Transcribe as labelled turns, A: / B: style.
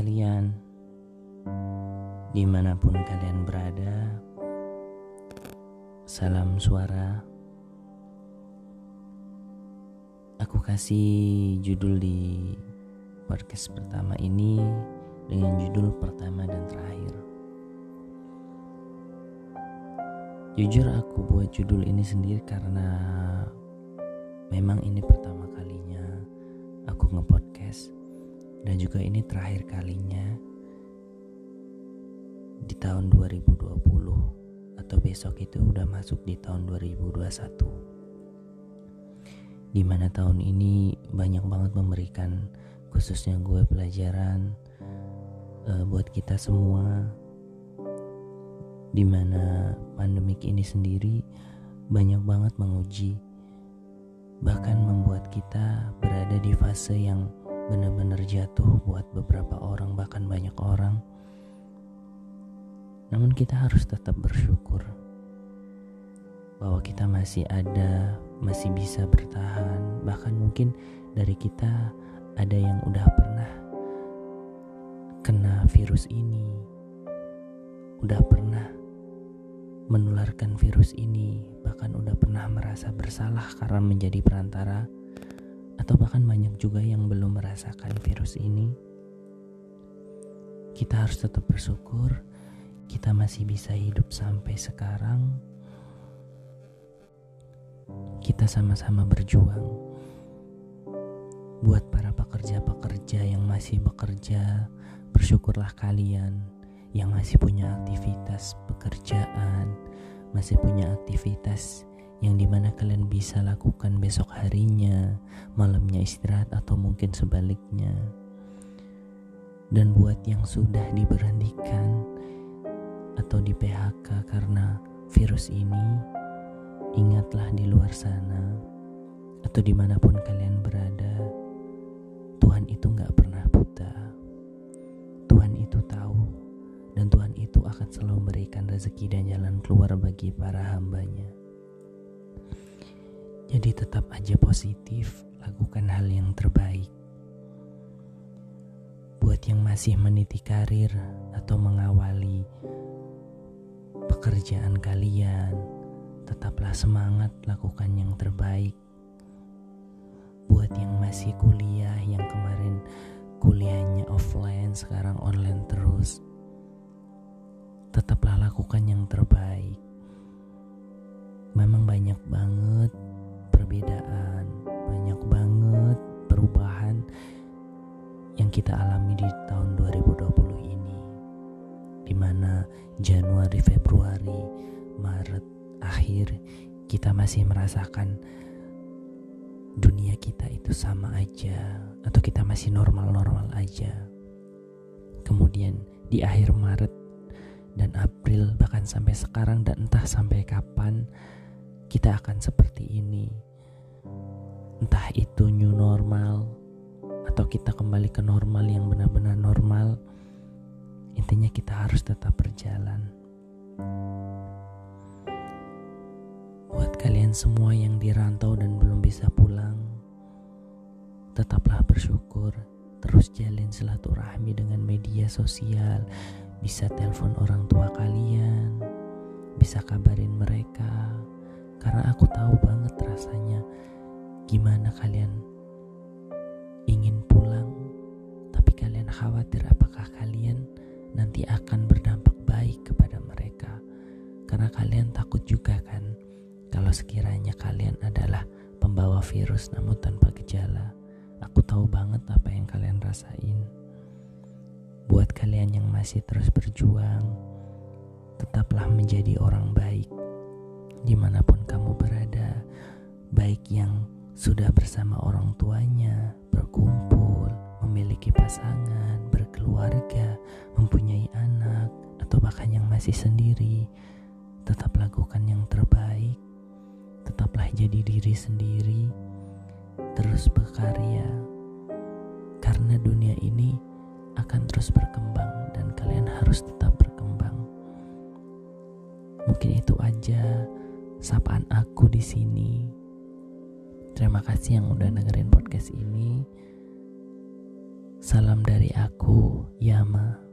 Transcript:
A: Kalian, di mana pun kalian berada, salam suara. Aku kasih judul di podcast pertama ini dengan judul pertama dan terakhir. Jujur aku buat judul ini sendiri karena memang ini pertama kalinya aku nge-podcast dan juga ini terakhir kalinya di tahun 2020 atau besok itu udah masuk di tahun 2021 di mana tahun ini banyak banget memberikan khususnya gue pelajaran uh, buat kita semua. Di mana pandemik ini sendiri banyak banget menguji bahkan membuat kita berada di fase yang benar-benar jatuh buat beberapa orang bahkan banyak orang. Namun kita harus tetap bersyukur bahwa kita masih ada masih bisa bertahan. Bahkan mungkin dari kita ada yang udah pernah kena virus ini udah pernah menularkan virus ini, bahkan udah pernah merasa bersalah karena menjadi perantara, atau bahkan banyak juga yang belum merasakan virus ini. Kita harus tetap bersyukur, kita masih bisa hidup sampai sekarang. Kita sama-sama berjuang buat para pekerja-pekerja yang masih bekerja. Bersyukurlah kalian yang masih punya aktivitas pekerjaan, masih punya aktivitas yang di mana kalian bisa lakukan besok harinya, malamnya istirahat atau mungkin sebaliknya. Dan buat yang sudah diberhentikan atau di PHK karena virus ini, ingatlah di luar sana atau di mana pun kalian berada, Tuhan itu gak pernah buta. Tuhan itu tahu dan Tuhan itu akan selalu memberikan rezeki dan jalan keluar bagi para hambanya. Jadi tetap aja positif, lakukan hal yang terbaik. Buat yang masih meniti karir atau mengawali pekerjaan kalian, tetaplah semangat lakukan yang terbaik. Buat yang masih kuliah yang kemarin kuliahnya offline sekarang online terus tetaplah lakukan yang terbaik. Memang banyak banget perbedaan, banyak banget perubahan yang kita alami di tahun 2020 ini. Di mana Januari, Februari, Maret, akhir kita masih merasakan dunia kita itu sama aja atau kita masih normal-normal aja. Kemudian di akhir Maret dan April bahkan sampai sekarang dan entah sampai kapan kita akan seperti ini. Entah itu new normal atau kita kembali ke normal yang benar-benar normal. Intinya kita harus tetap berjalan. Buat kalian semua yang dirantau dan belum bisa pulang, tetaplah bersyukur, terus jalin silaturahmi dengan media sosial, bisa telepon orang tua kalian, bisa kabarin mereka, karena aku tahu banget rasanya gimana kalian ingin pulang, tapi kalian khawatir apakah kalian nanti akan berdampak baik kepada mereka, karena kalian takut juga kan kalau sekiranya kalian adalah pembawa virus namun tanpa gejala. Aku tahu banget apa yang kalian rasain. Buat kalian yang masih terus berjuang, tetaplah menjadi orang baik di mana pun kamu berada, baik yang sudah bersama orang tuanya, berkumpul, memiliki pasangan, berkeluarga, mempunyai anak, atau bahkan yang masih sendiri, tetap lakukan yang terbaik, tetaplah jadi diri sendiri, terus berkarya, karena dunia ini akan terus berkembang dan kalian harus tetap berkembang. Mungkin itu aja sapaan aku di sini. Terima kasih yang udah dengerin podcast ini. Salam dari aku, Yama.